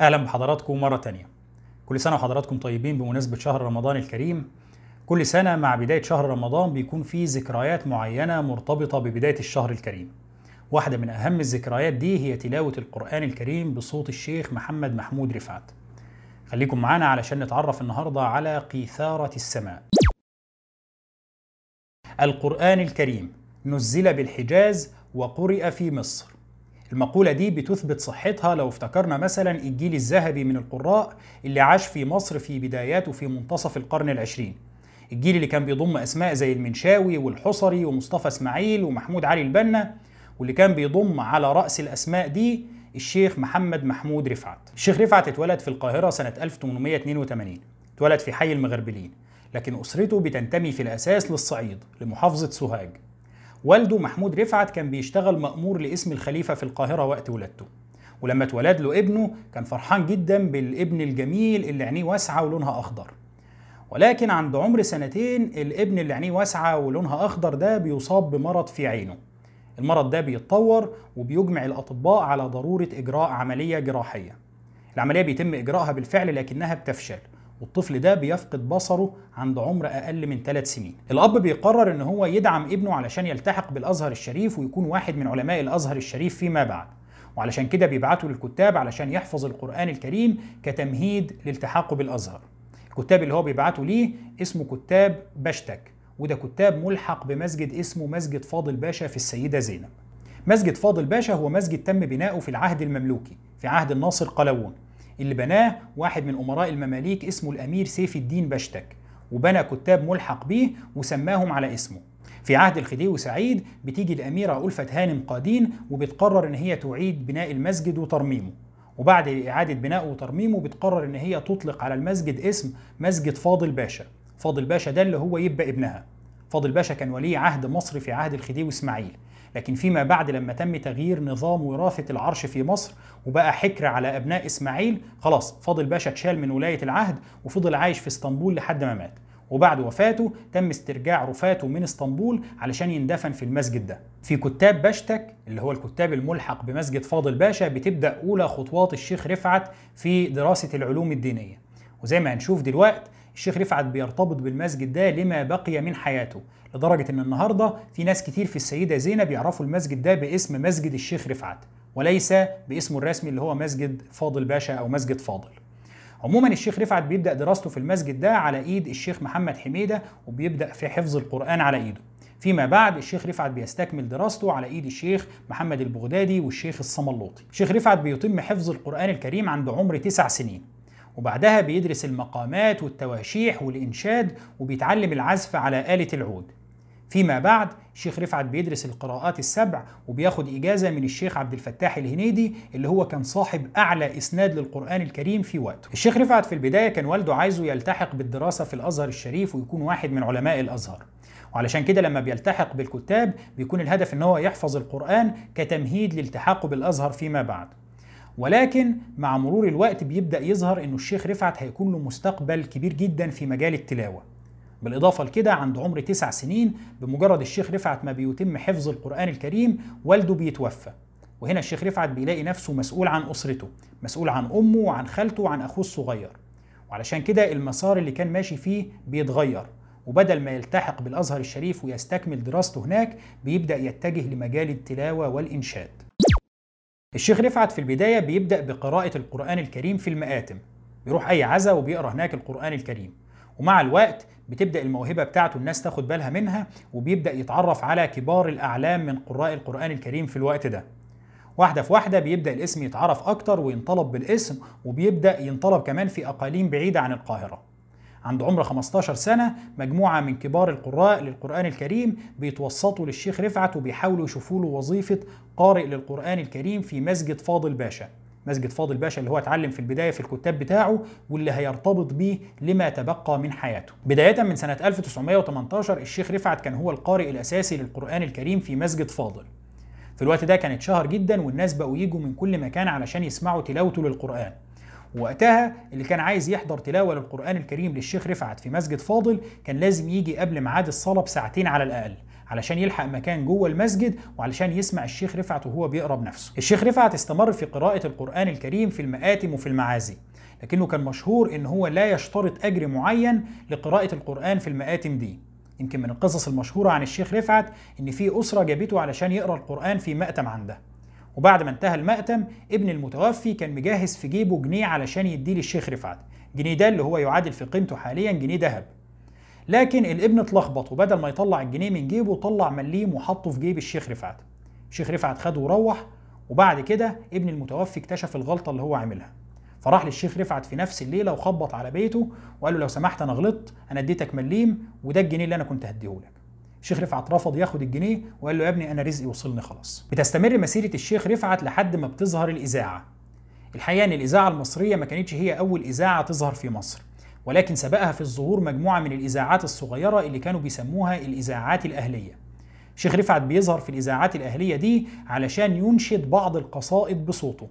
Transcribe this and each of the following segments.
أهلا بحضراتكم مرة تانية. كل سنة وحضراتكم طيبين بمناسبة شهر رمضان الكريم. كل سنة مع بداية شهر رمضان بيكون في ذكريات معينة مرتبطة ببداية الشهر الكريم. واحدة من أهم الذكريات دي هي تلاوة القرآن الكريم بصوت الشيخ محمد محمود رفعت. خليكم معانا علشان نتعرف النهارده على قيثارة السماء. القرآن الكريم نزل بالحجاز وقرئ في مصر. المقولة دي بتثبت صحتها لو افتكرنا مثلا الجيل الذهبي من القراء اللي عاش في مصر في بدايات وفي منتصف القرن العشرين. الجيل اللي كان بيضم أسماء زي المنشاوي والحصري ومصطفى إسماعيل ومحمود علي البنا واللي كان بيضم على رأس الأسماء دي الشيخ محمد محمود رفعت. الشيخ رفعت اتولد في القاهرة سنة 1882 اتولد في حي المغربلين لكن أسرته بتنتمي في الأساس للصعيد لمحافظة سوهاج. والده محمود رفعت كان بيشتغل مأمور لاسم الخليفة في القاهرة وقت ولادته. ولما اتولد له ابنه كان فرحان جدا بالابن الجميل اللي عينيه واسعة ولونها أخضر. ولكن عند عمر سنتين الابن اللي عينيه واسعة ولونها أخضر ده بيصاب بمرض في عينه. المرض ده بيتطور وبيجمع الأطباء على ضرورة إجراء عملية جراحية. العملية بيتم إجراءها بالفعل لكنها بتفشل. والطفل ده بيفقد بصره عند عمر أقل من ثلاث سنين. الأب بيقرر إن هو يدعم ابنه علشان يلتحق بالأزهر الشريف ويكون واحد من علماء الأزهر الشريف فيما بعد. وعلشان كده بيبعته للكتاب علشان يحفظ القرآن الكريم كتمهيد لالتحاقه بالأزهر. الكتاب اللي هو بيبعته ليه اسمه كتاب بشتك وده كتاب ملحق بمسجد اسمه مسجد فاضل باشا في السيدة زينب. مسجد فاضل باشا هو مسجد تم بناؤه في العهد المملوكي في عهد الناصر قلاوون اللي بناه واحد من أمراء المماليك اسمه الأمير سيف الدين بشتك وبنى كتاب ملحق بيه وسماهم على اسمه. في عهد الخديوي سعيد بتيجي الأميرة ألفة هانم قادين وبتقرر إن هي تعيد بناء المسجد وترميمه. وبعد إعادة بنائه وترميمه بتقرر إن هي تطلق على المسجد اسم مسجد فاضل باشا. فاضل باشا ده اللي هو يبقى ابنها. فاضل باشا كان ولي عهد مصر في عهد الخديوي إسماعيل. لكن فيما بعد لما تم تغيير نظام وراثة العرش في مصر وبقى حكر على أبناء إسماعيل خلاص فاضل باشا اتشال من ولاية العهد وفضل عايش في إسطنبول لحد ما مات. وبعد وفاته تم استرجاع رفاته من إسطنبول علشان يندفن في المسجد ده. في كتاب بشتك اللي هو الكتاب الملحق بمسجد فاضل باشا بتبدأ أولى خطوات الشيخ رفعت في دراسة العلوم الدينية. وزي ما هنشوف دلوقتي الشيخ رفعت بيرتبط بالمسجد ده لما بقي من حياته لدرجة إن النهاردة في ناس كتير في السيدة زينب يعرفوا المسجد ده باسم مسجد الشيخ رفعت وليس باسمه الرسمي اللي هو مسجد فاضل باشا أو مسجد فاضل. عموما الشيخ رفعت بيبدأ دراسته في المسجد ده على إيد الشيخ محمد حميدة وبيبدأ في حفظ القرآن على إيده. فيما بعد الشيخ رفعت بيستكمل دراسته على إيد الشيخ محمد البغدادي والشيخ الصملوطي. الشيخ رفعت بيتم حفظ القرآن الكريم عند عمر تسع سنين. وبعدها بيدرس المقامات والتواشيح والإنشاد وبيتعلم العزف على آلة العود. فيما بعد الشيخ رفعت بيدرس القراءات السبع وبياخد إجازة من الشيخ عبد الفتاح الهنيدي اللي هو كان صاحب أعلى إسناد للقرآن الكريم في وقته. الشيخ رفعت في البداية كان والده عايزه يلتحق بالدراسة في الأزهر الشريف ويكون واحد من علماء الأزهر. وعلشان كده لما بيلتحق بالكتاب بيكون الهدف إن هو يحفظ القرآن كتمهيد لالتحاقه بالأزهر فيما بعد. ولكن مع مرور الوقت بيبدأ يظهر إنه الشيخ رفعت هيكون له مستقبل كبير جدا في مجال التلاوة. بالإضافة لكده عند عمر تسع سنين بمجرد الشيخ رفعت ما بيتم حفظ القرآن الكريم والده بيتوفى. وهنا الشيخ رفعت بيلاقي نفسه مسؤول عن أسرته مسؤول عن أمه وعن خالته وعن أخوه الصغير. وعلشان كده المسار اللي كان ماشي فيه بيتغير. وبدل ما يلتحق بالأزهر الشريف ويستكمل دراسته هناك بيبدأ يتجه لمجال التلاوة والإنشاد. الشيخ رفعت في البداية بيبدأ بقراءة القرآن الكريم في المآتم. بيروح أي عزا وبيقرأ هناك القرآن الكريم. ومع الوقت بتبدأ الموهبة بتاعته الناس تاخد بالها منها وبيبدأ يتعرف على كبار الأعلام من قراء القرآن الكريم في الوقت ده. واحدة في واحدة بيبدأ الاسم يتعرف أكتر وينطلب بالاسم وبيبدأ ينطلب كمان في أقاليم بعيدة عن القاهرة. عند عمر 15 سنة مجموعة من كبار القراء للقرآن الكريم بيتوسطوا للشيخ رفعت وبيحاولوا يشوفوا له وظيفة قارئ للقرآن الكريم في مسجد فاضل باشا. مسجد فاضل باشا اللي هو اتعلم في البداية في الكتاب بتاعه واللي هيرتبط بيه لما تبقى من حياته. بداية من سنة 1918 الشيخ رفعت كان هو القارئ الأساسي للقرآن الكريم في مسجد فاضل. في الوقت ده كان اتشهر جدا والناس بقوا يجوا من كل مكان علشان يسمعوا تلاوته للقرآن. وقتها اللي كان عايز يحضر تلاوة للقرآن الكريم للشيخ رفعت في مسجد فاضل كان لازم يجي قبل ميعاد الصلاة بساعتين على الأقل علشان يلحق مكان جوه المسجد وعلشان يسمع الشيخ رفعت وهو بيقرأ بنفسه. الشيخ رفعت استمر في قراءة القرآن الكريم في المآتم وفي المعازي لكنه كان مشهور إن هو لا يشترط أجر معين لقراءة القرآن في المآتم دي. يمكن من القصص المشهورة عن الشيخ رفعت إن في أسرة جابته علشان يقرأ القرآن في مأتم عندها وبعد ما انتهى المأتم ابن المتوفي كان مجهز في جيبه جنيه علشان يديه للشيخ رفعت. جنيه ده اللي هو يعادل في قيمته حاليا جنيه ذهب. لكن الابن اتلخبط وبدل ما يطلع الجنيه من جيبه طلع مليم وحطه في جيب الشيخ رفعت. الشيخ رفعت خده وروح وبعد كده ابن المتوفي اكتشف الغلطة اللي هو عاملها. فراح للشيخ رفعت في نفس الليلة وخبط على بيته وقال له لو سمحت أنا غلطت أنا اديتك مليم وده الجنيه اللي أنا كنت هديهولك. الشيخ رفعت رفض ياخد الجنيه وقال له يا ابني أنا رزقي وصلني خلاص. بتستمر مسيرة الشيخ رفعت لحد ما بتظهر الإذاعة. الحقيقة إن الإذاعة المصرية ما كانتش هي أول إذاعة تظهر في مصر ولكن سبقها في الظهور مجموعة من الإذاعات الصغيرة اللي كانوا بيسموها الإذاعات الأهلية. الشيخ رفعت بيظهر في الإذاعات الأهلية دي علشان ينشد بعض القصائد بصوته.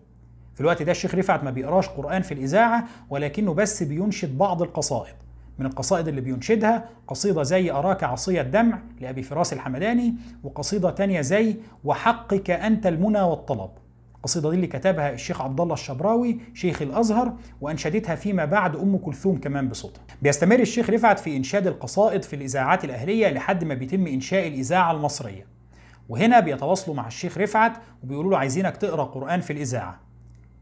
في الوقت ده الشيخ رفعت ما بيقراش قرآن في الإذاعة ولكنه بس بينشد بعض القصائد. من القصائد اللي بينشدها قصيدة زي أراك عصي الدمع لأبي فراس الحمداني وقصيدة تانية زي وحقك أنت المنى والطلب. القصيدة دي اللي كتبها الشيخ عبد الله الشبراوي شيخ الأزهر وأنشدتها فيما بعد أم كلثوم كمان بصوتها. بيستمر الشيخ رفعت في إنشاد القصائد في الإذاعات الأهلية لحد ما بيتم إنشاء الإذاعة المصرية. وهنا بيتواصلوا مع الشيخ رفعت وبيقولوا له عايزينك تقرأ قرآن في الإذاعة.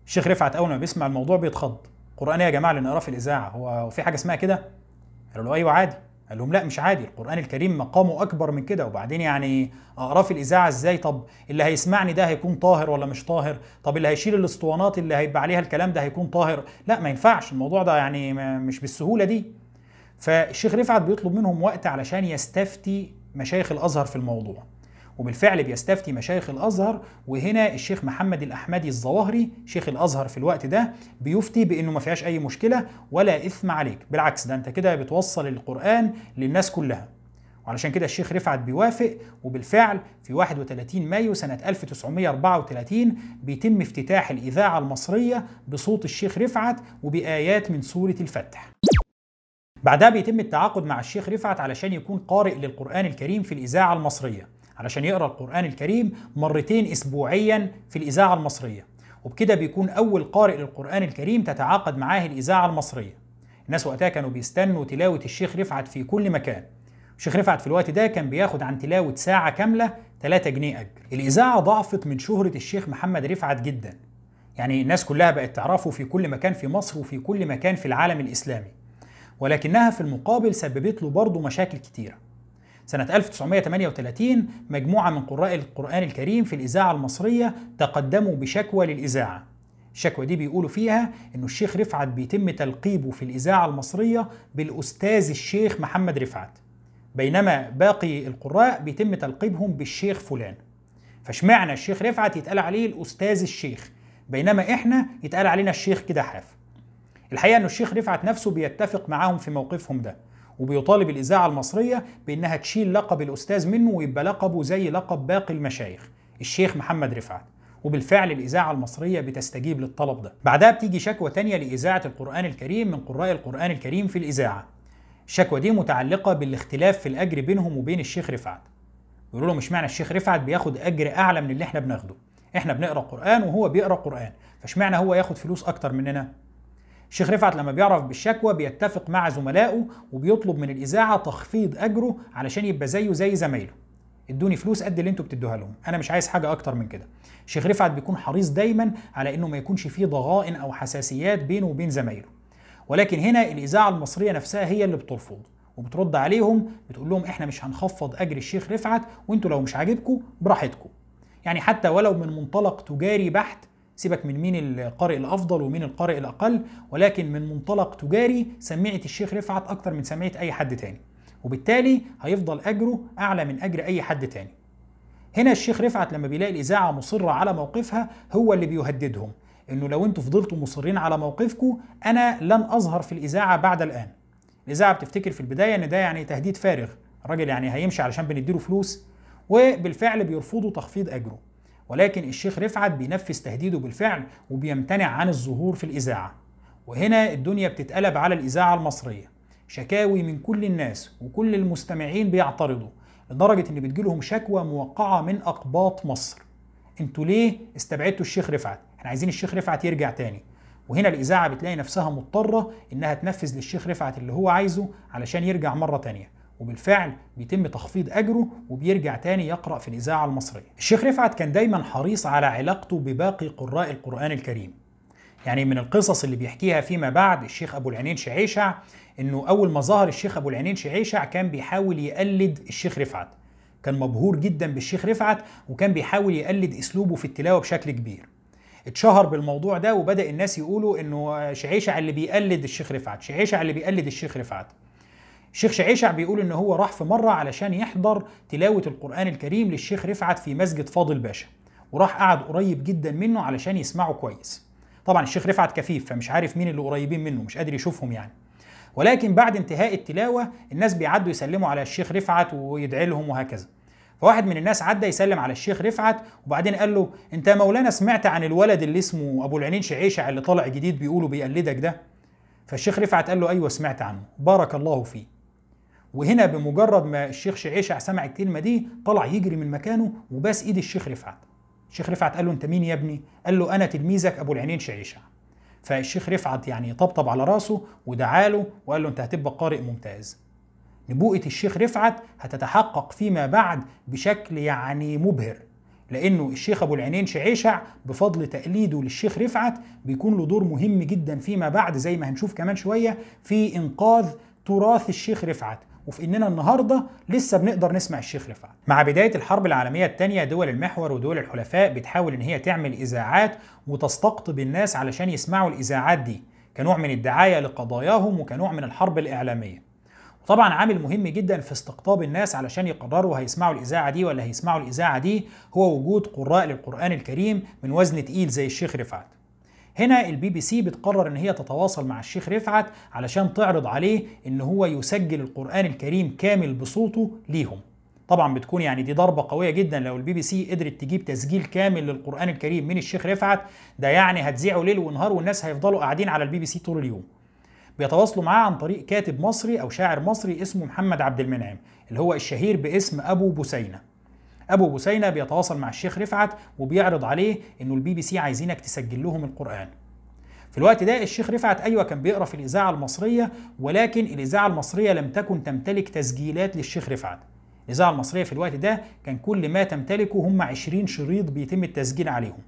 الشيخ رفعت أول ما بيسمع الموضوع بيتخض. قرآن إيه يا جماعة اللي نقراه في الإذاعة. هو في حاجة اسمها كده؟ قالوا له أيوه عادي. قال لهم لا مش عادي. القرآن الكريم مقامه أكبر من كده. وبعدين يعني اقراه في الإذاعة إزاي؟ طب اللي هيسمعني ده هيكون طاهر ولا مش طاهر؟ طب اللي هيشيل الاسطوانات اللي هيبقى عليها الكلام ده هيكون طاهر؟ لا ما ينفعش. الموضوع ده يعني مش بالسهولة دي. فالشيخ رفعت بيطلب منهم وقت علشان يستفتي مشايخ الأزهر في الموضوع. وبالفعل بيستفتي مشايخ الأزهر وهنا الشيخ محمد الأحمدي الظواهري شيخ الأزهر في الوقت ده بيفتي بأنه ما فيهاش أي مشكلة ولا إثم عليك. بالعكس ده أنت كده بتوصل القرآن للناس كلها. وعلشان كده الشيخ رفعت بيوافق وبالفعل في 31 مايو سنة 1934 بيتم افتتاح الإذاعة المصرية بصوت الشيخ رفعت وبآيات من سورة الفتح. بعدها بيتم التعاقد مع الشيخ رفعت علشان يكون قارئ للقرآن الكريم في الإذاعة المصرية. علشان يقرأ القرآن الكريم مرتين أسبوعيا في الإذاعة المصرية. وبكده بيكون أول قارئ للقرآن الكريم تتعاقد معاه الإذاعة المصرية. الناس وقتها كانوا بيستنوا تلاوة الشيخ رفعت في كل مكان. الشيخ رفعت في الوقت ده كان بياخد عن تلاوة ساعة كاملة 3 جنيه أجر. الإذاعة ضعفت من شهرة الشيخ محمد رفعت جدا. يعني الناس كلها بقت تعرفه في كل مكان في مصر وفي كل مكان في العالم الإسلامي. ولكنها في المقابل سببت له برضه مشاكل كتيرة. سنة 1938 مجموعة من قراء القرآن الكريم في الإذاعة المصرية تقدموا بشكوى للإذاعة. الشكوى دي بيقولوا فيها إنه الشيخ رفعت بيتم تلقيبه في الإذاعة المصرية بالأستاذ الشيخ محمد رفعت. بينما باقي القراء بيتم تلقيبهم بالشيخ فلان. فاشمعنى الشيخ رفعت يتقال عليه الأستاذ الشيخ بينما إحنا يتقال علينا الشيخ كده حاف الحقيقة إنه الشيخ رفعت نفسه بيتفق معاهم في موقفهم ده. وبيطالب الإذاعة المصرية بإنها تشيل لقب الأستاذ منه ويبقى لقبه زي لقب باقي المشايخ الشيخ محمد رفعت. وبالفعل الإذاعة المصرية بتستجيب للطلب ده. بعدها بتيجي شكوى تانية لإذاعة القرآن الكريم من قراء القرآن الكريم في الإذاعة. الشكوى دي متعلقة بالاختلاف في الأجر بينهم وبين الشيخ رفعت. يقولوا له مش معنى الشيخ رفعت بياخد أجر أعلى من اللي إحنا بناخده. إحنا بنقرأ قرآن وهو بيقرأ قرآن. فاشمعنى هو ياخد فلوس أكتر مننا؟ الشيخ رفعت لما بيعرف بالشكوى بيتفق مع زملائه وبيطلب من الإذاعة تخفيض أجره علشان يبقى زيه زي زمايله. ادوني فلوس قد اللي أنتوا بتدوها لهم. أنا مش عايز حاجة أكتر من كده. الشيخ رفعت بيكون حريص دايما على إنه ما يكونش فيه ضغائن أو حساسيات بينه وبين زمايله. ولكن هنا الإذاعة المصرية نفسها هي اللي بترفض وبترد عليهم بتقول لهم إحنا مش هنخفض أجر الشيخ رفعت وانتوا لو مش عاجبكم براحتكم يعني حتى ولو من منطلق تجاري بحت سيبك من مين القارئ الأفضل ومين القارئ الأقل ولكن من منطلق تجاري سمعه الشيخ رفعت أكتر من سمعه أي حد تاني وبالتالي هيفضل أجره أعلى من أجر أي حد تاني. هنا الشيخ رفعت لما بيلاقي الإذاعة مصرة على موقفها هو اللي بيهددهم إنه لو أنتوا فضلتوا مصرين على موقفكم أنا لن أظهر في الإذاعة بعد الآن. الإذاعة بتفتكر في البداية إن ده يعني تهديد فارغ الراجل يعني هيمشي علشان بنديله فلوس وبالفعل بيرفضوا تخفيض أجره. ولكن الشيخ رفعت بينفذ تهديده بالفعل وبيمتنع عن الظهور في الإذاعة. وهنا الدنيا بتتقلب على الإذاعة المصرية. شكاوي من كل الناس وكل المستمعين بيعترضوا لدرجة إن بتجيلهم شكوى موقعة من أقباط مصر. أنتوا ليه استبعدتوا الشيخ رفعت؟ إحنا عايزين الشيخ رفعت يرجع تاني. وهنا الإذاعة بتلاقي نفسها مضطرة إنها تنفذ للشيخ رفعت اللي هو عايزه علشان يرجع مرة تانية. وبالفعل بيتم تخفيض أجره وبيرجع تاني يقرأ في الإذاعة المصرية. الشيخ رفعت كان دايما حريص على علاقته بباقي قراء القرآن الكريم. يعني من القصص اللي بيحكيها فيما بعد الشيخ أبو العينين شعيشع إنه أول ما ظهر الشيخ أبو العينين شعيشع كان بيحاول يقلد الشيخ رفعت. كان مبهور جدا بالشيخ رفعت وكان بيحاول يقلد أسلوبه في التلاوة بشكل كبير. اتشهر بالموضوع ده وبدأ الناس يقولوا إنه شعيشع اللي بيقلد الشيخ رفعت شعيشع اللي بيقلد الشيخ رفعت. الشيخ شعيشع بيقول إن هو راح في مرة علشان يحضر تلاوة القرآن الكريم للشيخ رفعت في مسجد فاضل باشا وراح قعد قريب جدا منه علشان يسمعه كويس. طبعا الشيخ رفعت كفيف فمش عارف مين اللي قريبين منه مش قادر يشوفهم يعني. ولكن بعد انتهاء التلاوة الناس بيعدوا يسلموا على الشيخ رفعت ويدعي لهم وهكذا. فواحد من الناس عدى يسلم على الشيخ رفعت وبعدين قال له أنت يا مولانا سمعت عن الولد اللي اسمه أبو العينين شعيشع اللي طالع جديد بيقولوا بيقلدك ده؟ فالشيخ رفعت قال له أيوه سمعت عنه. بارك الله فيه وهنا بمجرد ما الشيخ شعيشع سمع الكلمة دي طلع يجري من مكانه وباس إيد الشيخ رفعت. الشيخ رفعت قال له أنت مين يا ابني؟ قال له أنا تلميذك أبو العينين شعيشع فالشيخ رفعت يعني طبطب على راسه ودعا له وقال له أنت هتبقى قارئ ممتاز. نبوءة الشيخ رفعت هتتحقق فيما بعد بشكل يعني مبهر لأنه الشيخ أبو العينين شعيشع بفضل تقليده للشيخ رفعت بيكون له دور مهم جدا فيما بعد زي ما هنشوف كمان شوية في إنقاذ تراث الشيخ رفعت. وفي إننا النهارده لسه بنقدر نسمع الشيخ رفعت. مع بداية الحرب العالمية الثانية دول المحور ودول الحلفاء بتحاول إن هي تعمل إذاعات وتستقطب الناس علشان يسمعوا الإذاعات دي كنوع من الدعاية لقضاياهم وكنوع من الحرب الإعلامية. طبعا عامل مهم جدا في استقطاب الناس علشان يقرروا هيسمعوا الإذاعة دي ولا هيسمعوا الإذاعة دي هو وجود قراء للقرآن الكريم من وزن تقيل زي الشيخ رفعت هنا البي بي سي بتقرر إن هي تتواصل مع الشيخ رفعت علشان تعرض عليه إن هو يسجل القرآن الكريم كامل بصوته ليهم. طبعا بتكون يعني دي ضربة قوية جدا لو البي بي سي قدرت تجيب تسجيل كامل للقرآن الكريم من الشيخ رفعت ده يعني هتذيعه ليل ونهار والناس هيفضلوا قاعدين على البي بي سي طول اليوم. بيتواصلوا معاه عن طريق كاتب مصري أو شاعر مصري اسمه محمد عبد المنعم اللي هو الشهير باسم أبو بثينة أبو بثينة بيتواصل مع الشيخ رفعت وبيعرض عليه إنه البي بي سي عايزينك تسجل لهم القرآن. في الوقت ده الشيخ رفعت أيوه كان بيقرأ في الإذاعة المصرية ولكن الإذاعة المصرية لم تكن تمتلك تسجيلات للشيخ رفعت. الإذاعة المصرية في الوقت ده كان كل ما تمتلكه هم 20 شريط بيتم التسجيل عليهم.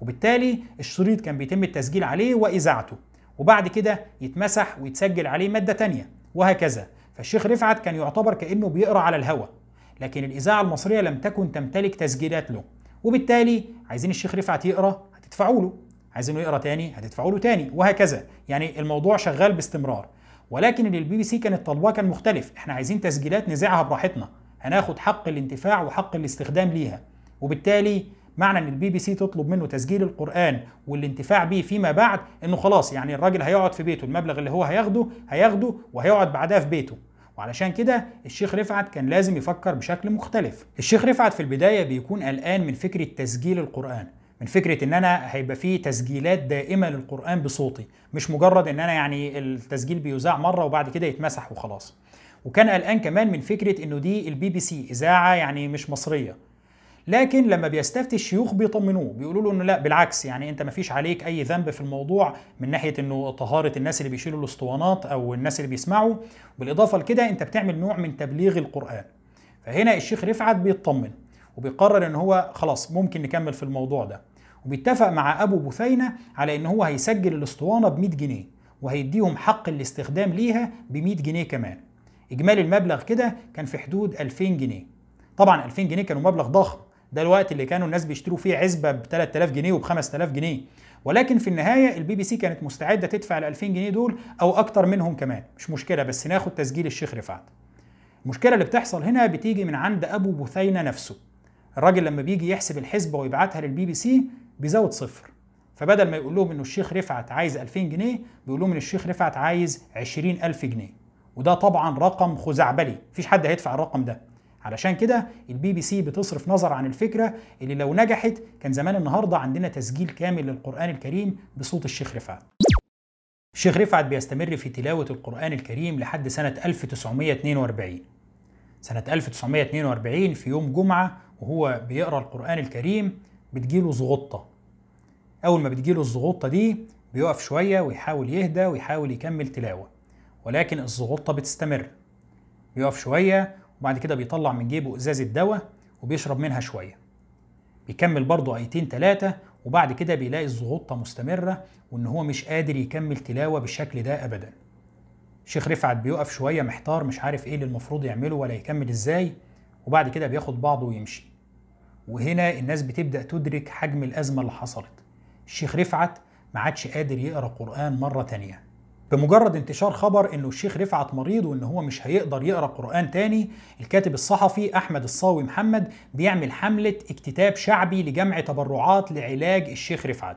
وبالتالي الشريط كان بيتم التسجيل عليه وإذاعته. وبعد كده يتمسح ويتسجل عليه مادة تانية وهكذا. فالشيخ رفعت كان يعتبر كأنه بيقرأ على الهوى لكن الإذاعة المصرية لم تكن تمتلك تسجيلات له. وبالتالي عايزين الشيخ رفعت يقرأ هتدفعوا له. عايزينه يقرأ تاني هتدفعوا له تاني. وهكذا. يعني الموضوع شغال باستمرار. ولكن اللي البي بي سي كانت طالباه كان مختلف. إحنا عايزين تسجيلات نذيعها براحتنا. هناخد حق الانتفاع وحق الاستخدام ليها. وبالتالي معنى إن البي بي سي تطلب منه تسجيل القرآن والانتفاع به فيما بعد إنه خلاص يعني الراجل هيقعد في بيته. المبلغ اللي هو هياخده هياخده وهيقعد بعدها في بيته. وعلشان كده الشيخ رفعت كان لازم يفكر بشكل مختلف. الشيخ رفعت في البداية بيكون قلقان من فكرة تسجيل القرآن من فكرة إن أنا هيبقى فيه تسجيلات دائمة للقرآن بصوتي مش مجرد إن أنا يعني التسجيل بيذاع مرة وبعد كده يتمسح وخلاص. وكان قلقان كمان من فكرة إنه دي البي بي سي إذاعة يعني مش مصرية. لكن لما بيستفتي الشيوخ بيطمنوه بيقولوا له إنه لا بالعكس يعني أنت ما فيش عليك أي ذنب في الموضوع من ناحية إنه طهارة الناس اللي بيشيلوا الأسطوانات أو الناس اللي بيسمعوا. بالإضافة لكده أنت بتعمل نوع من تبليغ القرآن. فهنا الشيخ رفعت بيطمن وبيقرر إن هو خلاص ممكن نكمل في الموضوع ده. وبيتفق مع أبو بثينة على إن هو هيسجل الأسطوانة ب 100 جنيه وهيديهم حق الاستخدام ليها ب 100 جنيه كمان. إجمالي المبلغ كده كان في حدود 2000 جنيه. طبعا 2000 جنيه كانوا مبلغ ضخم. ده الوقت اللي كانوا الناس بيشتروا فيه عزبة ب 3000 جنيه وب 5000 جنيه. ولكن في النهاية البي بي سي كانت مستعدة تدفع ال 2000 جنيه دول أو أكتر منهم كمان. مش مشكلة بس ناخد تسجيل الشيخ رفعت. المشكلة اللي بتحصل هنا بتيجي من عند أبو بثينة نفسه. الراجل لما بيجي يحسب الحسبة ويبعتها للبي بي سي بيزود صفر. فبدل ما يقول لهم إنه الشيخ رفعت عايز 2000 جنيه بيقول لهم إن الشيخ رفعت عايز 20000 جنيه. وده طبعا رقم خزعبلي. مفيش حد هيدفع الرقم ده. علشان كده البي بي سي بتصرف نظر عن الفكرة اللي لو نجحت كان زمان النهارده عندنا تسجيل كامل للقرآن الكريم بصوت الشيخ رفعت. الشيخ رفعت بيستمر في تلاوة القرآن الكريم لحد سنة 1942. سنة 1942 في يوم جمعة وهو بيقرأ القرآن الكريم بتجيله زغطة أول ما بتجيله الزغطة دي بيقف شوية ويحاول يهدى ويحاول يكمل تلاوة ولكن الزغطة بتستمر بيقف شوية وبعد كده بيطلع من جيبه إزازة دواء وبيشرب منها شوية. بيكمل برضه آيتين تلاتة وبعد كده بيلاقي الزغطة مستمرة وإن هو مش قادر يكمل تلاوة بالشكل ده أبدا. الشيخ رفعت بيقف شوية محتار مش عارف إيه اللي المفروض يعمله ولا يكمل إزاي وبعد كده بياخد بعضه ويمشي. وهنا الناس بتبدأ تدرك حجم الأزمة اللي حصلت. الشيخ رفعت ما عادش قادر يقرأ قرآن مرة تانية. بمجرد انتشار خبر إنه الشيخ رفعت مريض وان هو مش هيقدر يقرأ قرآن تاني الكاتب الصحفي أحمد الصاوي محمد بيعمل حملة اكتتاب شعبي لجمع تبرعات لعلاج الشيخ رفعت.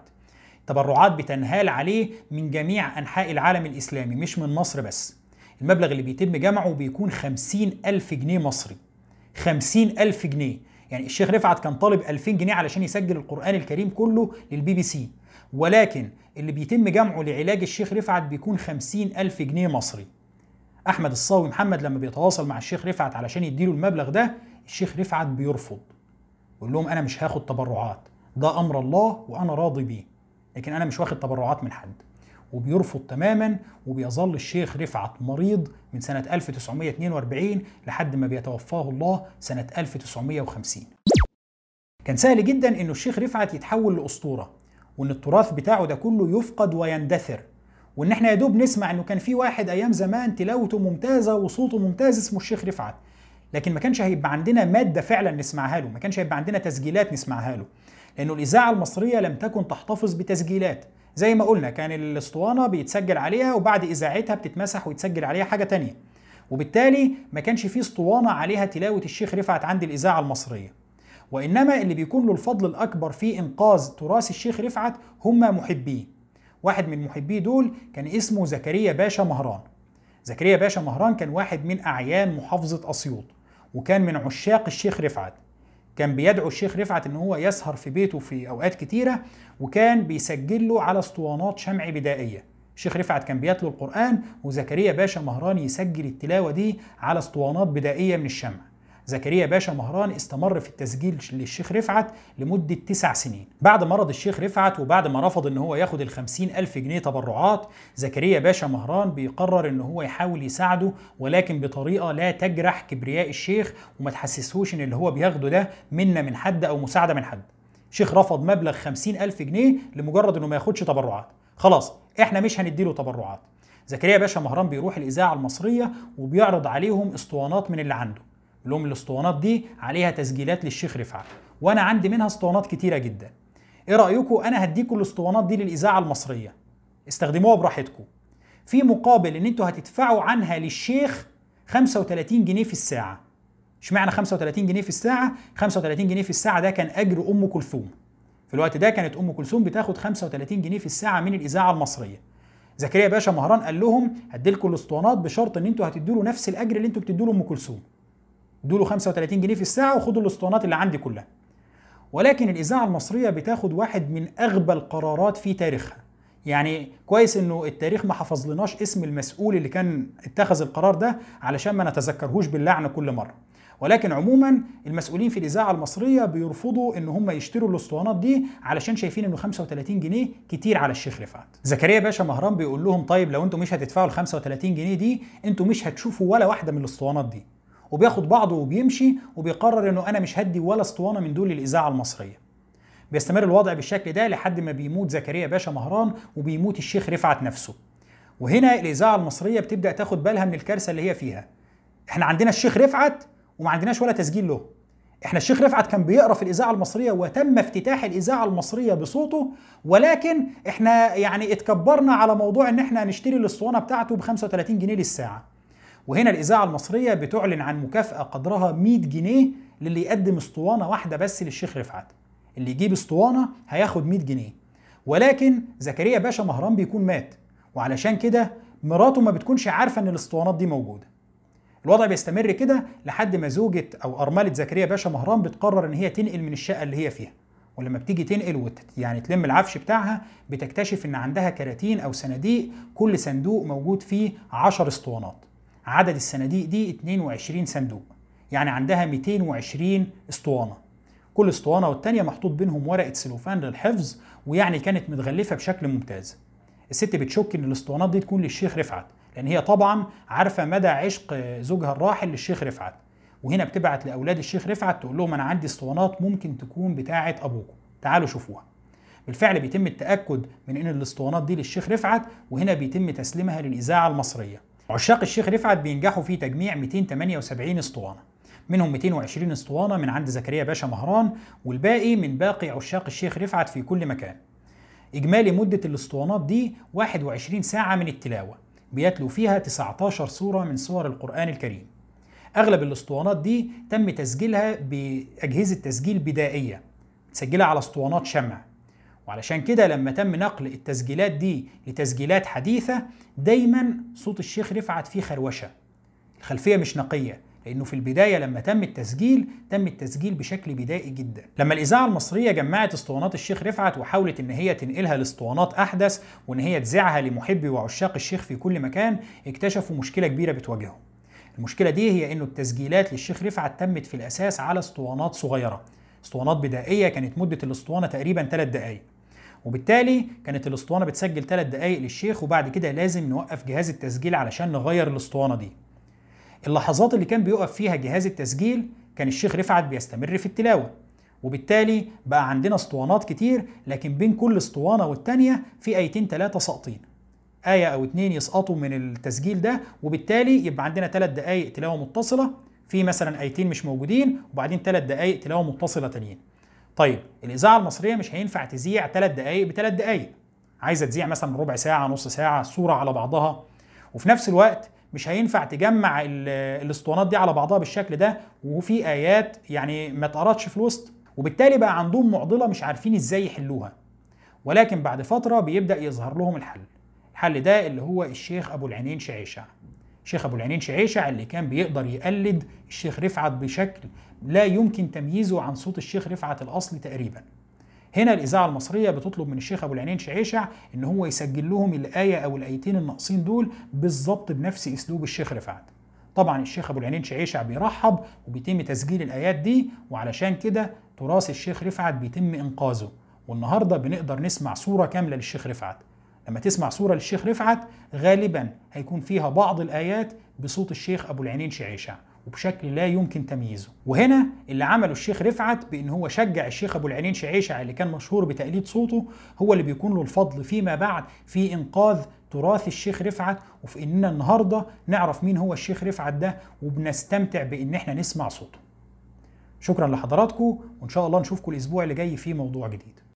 تبرعات بتنهال عليه من جميع أنحاء العالم الإسلامي مش من مصر بس. المبلغ اللي بيتم جمعه بيكون خمسين ألف جنيه مصري. خمسين ألف جنيه. يعني الشيخ رفعت كان طالب 2000 جنيه علشان يسجل القرآن الكريم كله للبي بي سي. ولكن اللي بيتم جمعه لعلاج الشيخ رفعت بيكون خمسين ألف جنيه مصري. أحمد الصاوي محمد لما بيتواصل مع الشيخ رفعت علشان يديله المبلغ ده الشيخ رفعت بيرفض. يقول لهم أنا مش هاخد تبرعات. ده أمر الله وأنا راضي بيه لكن أنا مش واخد تبرعات من حد. وبيرفض تماما وبيظل الشيخ رفعت مريض من سنة 1942 لحد ما بيتوفاه الله سنة 1950 كان سهل جدا إنه الشيخ رفعت يتحول لأسطورة. وإن التراث بتاعه ده كله يفقد ويندثر. وإن إحنا يا دوب نسمع إنه كان في واحد أيام زمان تلاوته ممتازة وصوته ممتاز اسمه الشيخ رفعت. لكن ما كانش هيبقى عندنا مادة فعلا نسمعها له ما كانش هيبقى عندنا تسجيلات نسمعها له. لأنه الإذاعة المصرية لم تكن تحتفظ بتسجيلات. زي ما قلنا كان الأسطوانة بيتسجل عليها وبعد إذاعتها بتتمسح ويتسجل عليها حاجة تانية. وبالتالي ما كانش في أسطوانة عليها تلاوة الشيخ رفعت عند الإذاعة المصرية. وإنما اللي بيكون له الفضل الأكبر في إنقاذ تراث الشيخ رفعت هم محبيه. واحد من محبيه دول كان اسمه زكريا باشا مهران. زكريا باشا مهران كان واحد من أعيان محافظة أسيوط وكان من عشاق الشيخ رفعت. كان بيدعو الشيخ رفعت إن هو يسهر في بيته في أوقات كتيرة وكان بيسجل له على اسطوانات شمع بدائية. الشيخ رفعت كان بيتلو القرآن وزكريا باشا مهران يسجل التلاوة دي على اسطوانات بدائية من الشمع. زكريا باشا مهران استمر في التسجيل للشيخ رفعت لمدة تسع سنين. بعد مرض الشيخ رفعت وبعد ما رفض إن هو ياخد الخمسين ألف جنيه تبرعات زكريا باشا مهران بيقرر إن هو يحاول يساعده ولكن بطريقة لا تجرح كبرياء الشيخ وما تحسسهوش إن اللي هو بياخده ده منا من حد أو مساعدة من حد. الشيخ رفض مبلغ خمسين ألف جنيه لمجرد إنه ما ياخدش تبرعات. خلاص إحنا مش هنديله تبرعات. زكريا باشا مهران بيروح الإذاعة المصرية وبيعرض عليهم اسطوانات من اللي عنده. لهم الاسطوانات دي عليها تسجيلات للشيخ رفعت. وأنا عندي منها اسطوانات كتيرة جدا. إيه رأيكم؟ أنا هديكم الاسطوانات دي للإذاعة المصرية. استخدموها براحتكم. في مقابل إن أنتوا هتدفعوا عنها للشيخ 35 جنيه في الساعة. اشمعنى 35 جنيه في الساعة؟ 35 جنيه في الساعة ده كان أجر أم كلثوم. في الوقت ده كانت أم كلثوم بتاخد 35 جنيه في الساعة من الإذاعة المصرية. زكريا باشا مهران قال لهم هديلكم الاسطوانات بشرط إن أنتوا هتدوا له نفس الأجر اللي أنتوا بتدوا له ام كلثوم. ادوا له 35 جنيه في الساعة وخدوا الاسطوانات اللي عندي كلها. ولكن الإذاعة المصرية بتاخد واحد من أغبى القرارات في تاريخها. يعني كويس إنه التاريخ ما حفظلناش اسم المسؤول اللي كان اتخذ القرار ده علشان ما نتذكرهوش باللعنه كل مرة. ولكن عموما المسؤولين في الإذاعة المصرية بيرفضوا إن هم يشتروا الاسطوانات دي علشان شايفين إنه 35 جنيه كتير على الشيخ رفعت زكريا باشا مهران بيقول لهم طيب لو أنتم مش هتدفعوا ال 35 جنيه دي أنتم مش هتشوفوا ولا واحدة من الاسطوانات دي. وبياخد بعضه وبيمشي وبيقرر إنه أنا مش هدي ولا اسطوانة من دول للاذاعه المصرية. بيستمر الوضع بالشكل ده لحد ما بيموت زكريا باشا مهران وبيموت الشيخ رفعت نفسه. وهنا الإذاعة المصرية بتبدأ تاخد بالها من الكارثة اللي هي فيها. إحنا عندنا الشيخ رفعت وما عندناش ولا تسجيل له. إحنا الشيخ رفعت كان بيقرأ في الإذاعة المصرية وتم افتتاح الإذاعة المصرية بصوته ولكن إحنا يعني اتكبرنا على موضوع إن إحنا نشتري الأسطوانة بتاعته ب 35 جنيه للساعة. وهنا الإذاعة المصرية بتعلن عن مكافأة قدرها 100 جنيه للي يقدم اسطوانة واحدة بس للشيخ رفعت. اللي يجيب اسطوانة هياخد 100 جنيه. ولكن زكريا باشا مهران بيكون مات وعلشان كده مراته ما بتكونش عارفة إن الاسطوانات دي موجودة. الوضع بيستمر كده لحد ما زوجة أو أرملة زكريا باشا مهران بتقرر إن هي تنقل من الشقة اللي هي فيها. ولما بتيجي تنقل وت... يعني تلم العفش بتاعها بتكتشف إن عندها كراتين أو صناديق كل صندوق موجود فيه 10 اسطوانات. عدد الصناديق دي 22 صندوق. يعني عندها 220 اسطوانة. كل اسطوانة والتانية محطوط بينهم ورقة سلوفان للحفظ ويعني كانت متغلفة بشكل ممتاز. الست بتشك إن الاسطوانات دي تكون للشيخ رفعت لأن هي طبعا عارفة مدى عشق زوجها الراحل للشيخ رفعت. وهنا بتبعت لأولاد الشيخ رفعت تقول لهم أنا عندي اسطوانات ممكن تكون بتاعه أبوكم. تعالوا شوفوها. بالفعل بيتم التأكد من إن الاسطوانات دي للشيخ رفعت وهنا بيتم تسليمها للإذاعة المصرية. عشاق الشيخ رفعت بينجحوا في تجميع 278 اسطوانة. منهم 220 اسطوانة من عند زكريا باشا مهران والباقي من باقي عشاق الشيخ رفعت في كل مكان. إجمالي مدة الاسطوانات دي 21 ساعة من التلاوة. بيتلو فيها 19 سورة من سور القرآن الكريم. أغلب الاسطوانات دي تم تسجيلها بأجهزة تسجيل بدائية متسجله على اسطوانات شمع. وعلشان كده لما تم نقل التسجيلات دي لتسجيلات حديثة دايما صوت الشيخ رفعت فيه خروشة. الخلفية مش نقية لأنه في البداية لما تم التسجيل تم التسجيل بشكل بدائي جدا. لما الإذاعة المصرية جمعت اسطوانات الشيخ رفعت وحاولت إن هي تنقلها لاسطوانات أحدث وإن هي تذيعها لمحبي وعشاق الشيخ في كل مكان اكتشفوا مشكلة كبيرة بتواجههم. المشكلة دي هي إنه التسجيلات للشيخ رفعت تمت في الأساس على اسطوانات صغيرة. اسطوانات بدائية كانت مدة الاسطوانة تقريبا 3 دقائق وبالتالي كانت الاسطوانة بتسجل 3 دقائق للشيخ وبعد كده لازم نوقف جهاز التسجيل علشان نغير الاسطوانة دي. اللحظات اللي كان بيقف فيها جهاز التسجيل كان الشيخ رفعت بيستمر في التلاوة. وبالتالي بقى عندنا اسطوانات كتير لكن بين كل اسطوانة والتانية في آيتين ثلاثة ساقطين. آية أو اتنين يسقطوا من التسجيل ده وبالتالي يبقى عندنا ثلاث دقايق تلاوة متصلة في مثلا آيتين مش موجودين وبعدين ثلاث دقايق تلاوة متصلة تانيين. طيب الإذاعة المصرية مش هينفع تذيع ثلاث دقايق بثلاث دقايق. عايزة تذيع مثلا ربع ساعة نص ساعة صورة على بعضها وفي نفس الوقت مش هينفع تجمع الأسطوانات دي على بعضها بالشكل ده وفي آيات يعني ما اتقرتش في الوسط وبالتالي بقى عندهم معضلة مش عارفين إزاي يحلوها. ولكن بعد فترة بيبدأ يظهر لهم الحل. الحل ده اللي هو الشيخ أبو العينين شعيشع الشيخ أبو العينين شعيشع اللي كان بيقدر يقلد الشيخ رفعت بشكل لا يمكن تمييزه عن صوت الشيخ رفعت الأصلي تقريبا. هنا الإذاعة المصرية بتطلب من الشيخ أبو العينين شعيشع إن هو يسجل لهم الآية أو الآيتين الناقصين دول بالظبط بنفس أسلوب الشيخ رفعت. طبعا الشيخ أبو العينين شعيشع بيرحب وبيتم تسجيل الآيات دي وعلشان كده تراث الشيخ رفعت بيتم إنقاذه. والنهاردة بنقدر نسمع صورة كاملة للشيخ رفعت. لما تسمع سورة للشيخ رفعت غالبا هيكون فيها بعض الآيات بصوت الشيخ أبو العينين شعيشع وبشكل لا يمكن تمييزه. وهنا اللي عمله الشيخ رفعت بإن هو شجع الشيخ أبو العينين شعيشع اللي كان مشهور بتقليد صوته هو اللي بيكون له الفضل فيما بعد في إنقاذ تراث الشيخ رفعت وفي إننا النهارده نعرف مين هو الشيخ رفعت ده وبنستمتع بإن إحنا نسمع صوته. شكرا لحضراتكم وإن شاء الله نشوفكم الأسبوع اللي جاي في موضوع جديد.